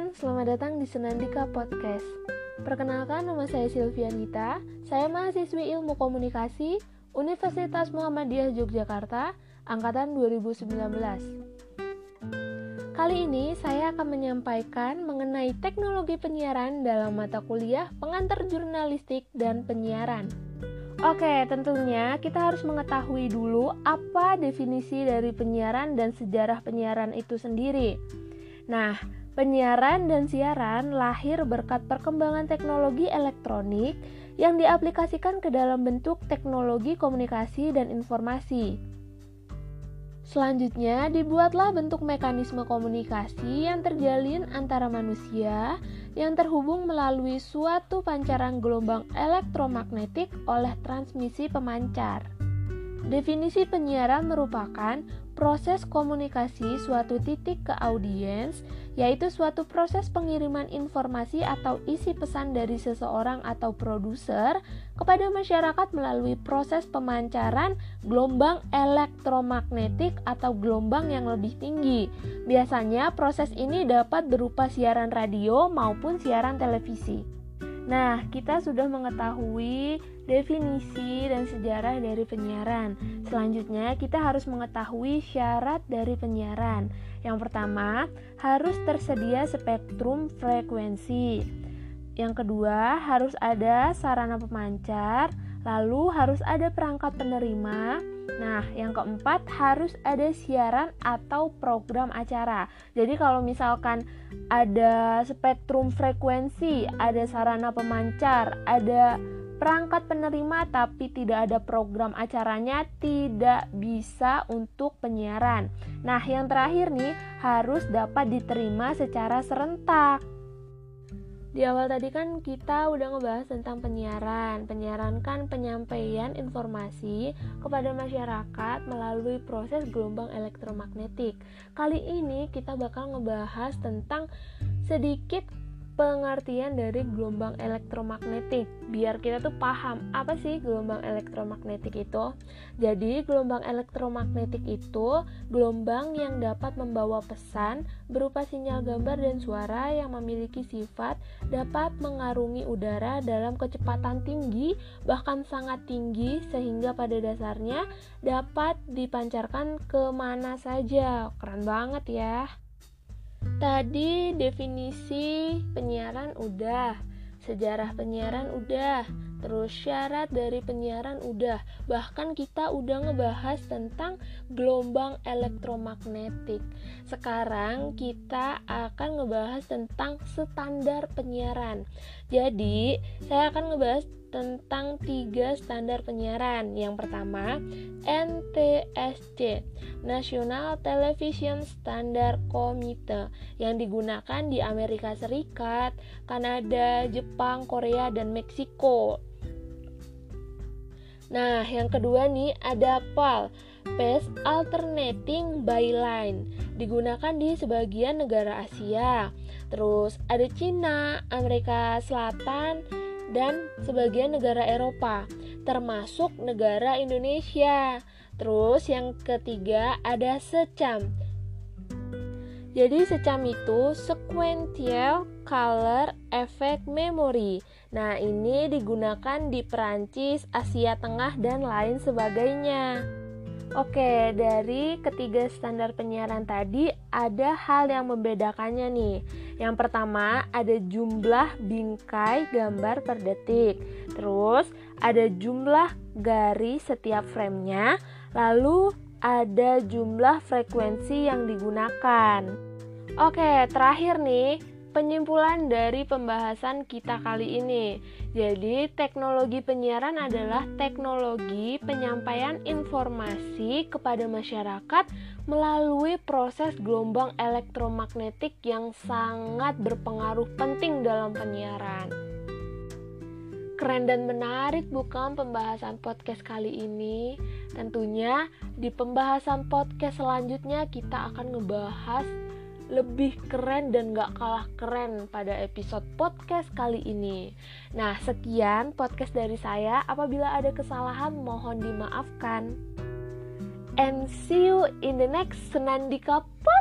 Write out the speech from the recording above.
teman-teman, selamat datang di Senandika Podcast. Perkenalkan nama saya Silvianita, saya mahasiswi Ilmu Komunikasi Universitas Muhammadiyah Yogyakarta, angkatan 2019. Kali ini saya akan menyampaikan mengenai teknologi penyiaran dalam mata kuliah pengantar jurnalistik dan penyiaran. Oke, tentunya kita harus mengetahui dulu apa definisi dari penyiaran dan sejarah penyiaran itu sendiri. Nah, penyiaran dan siaran lahir berkat perkembangan teknologi elektronik yang diaplikasikan ke dalam bentuk teknologi komunikasi dan informasi. Selanjutnya, dibuatlah bentuk mekanisme komunikasi yang terjalin antara manusia yang terhubung melalui suatu pancaran gelombang elektromagnetik oleh transmisi pemancar. Definisi penyiaran merupakan proses komunikasi suatu titik ke audiens, yaitu suatu proses pengiriman informasi atau isi pesan dari seseorang atau produser kepada masyarakat melalui proses pemancaran gelombang elektromagnetik atau gelombang yang lebih tinggi. Biasanya proses ini dapat berupa siaran radio maupun siaran televisi. Nah, kita sudah mengetahui definisi dan sejarah dari penyiaran. Selanjutnya, kita harus mengetahui syarat dari penyiaran. Yang pertama, harus tersedia spektrum frekuensi. Yang kedua, harus ada sarana pemancar, lalu harus ada perangkat penerima, Nah, yang keempat harus ada siaran atau program acara. Jadi kalau misalkan ada spektrum frekuensi, ada sarana pemancar, ada perangkat penerima tapi tidak ada program acaranya tidak bisa untuk penyiaran. Nah, yang terakhir nih harus dapat diterima secara serentak. Di awal tadi kan kita udah ngebahas tentang penyiaran. Penyiaran kan penyampaian informasi kepada masyarakat melalui proses gelombang elektromagnetik. Kali ini kita bakal ngebahas tentang sedikit pengertian dari gelombang elektromagnetik. Biar kita tuh paham apa sih gelombang elektromagnetik itu? Jadi gelombang elektromagnetik itu gelombang yang dapat membawa pesan berupa sinyal gambar dan suara yang memiliki sifat dapat mengarungi udara dalam kecepatan tinggi bahkan sangat tinggi sehingga pada dasarnya dapat dipancarkan ke mana saja. Keren banget ya Tadi definisi penyiaran udah, sejarah penyiaran udah, terus syarat dari penyiaran udah. Bahkan kita udah ngebahas tentang gelombang elektromagnetik. Sekarang kita akan ngebahas tentang standar penyiaran. Jadi, saya akan ngebahas tentang tiga standar penyiaran. Yang pertama, NTSC, National Television Standard Committee, yang digunakan di Amerika Serikat, Kanada, Jepang, Korea, dan Meksiko. Nah, yang kedua nih ada PAL, Pace Alternating Byline, digunakan di sebagian negara Asia. Terus ada Cina, Amerika Selatan, dan sebagian negara Eropa, termasuk negara Indonesia. Terus yang ketiga ada secam. Jadi secam itu sequential color effect memory. Nah, ini digunakan di Perancis, Asia Tengah dan lain sebagainya. Oke, dari ketiga standar penyiaran tadi ada hal yang membedakannya nih. Yang pertama, ada jumlah bingkai gambar per detik. Terus, ada jumlah garis setiap framenya. Lalu, ada jumlah frekuensi yang digunakan. Oke, terakhir nih, Penyimpulan dari pembahasan kita kali ini. Jadi, teknologi penyiaran adalah teknologi penyampaian informasi kepada masyarakat melalui proses gelombang elektromagnetik yang sangat berpengaruh penting dalam penyiaran. Keren dan menarik bukan pembahasan podcast kali ini? Tentunya di pembahasan podcast selanjutnya kita akan ngebahas lebih keren dan gak kalah keren pada episode podcast kali ini. Nah, sekian podcast dari saya. Apabila ada kesalahan, mohon dimaafkan. And see you in the next Senandika Podcast.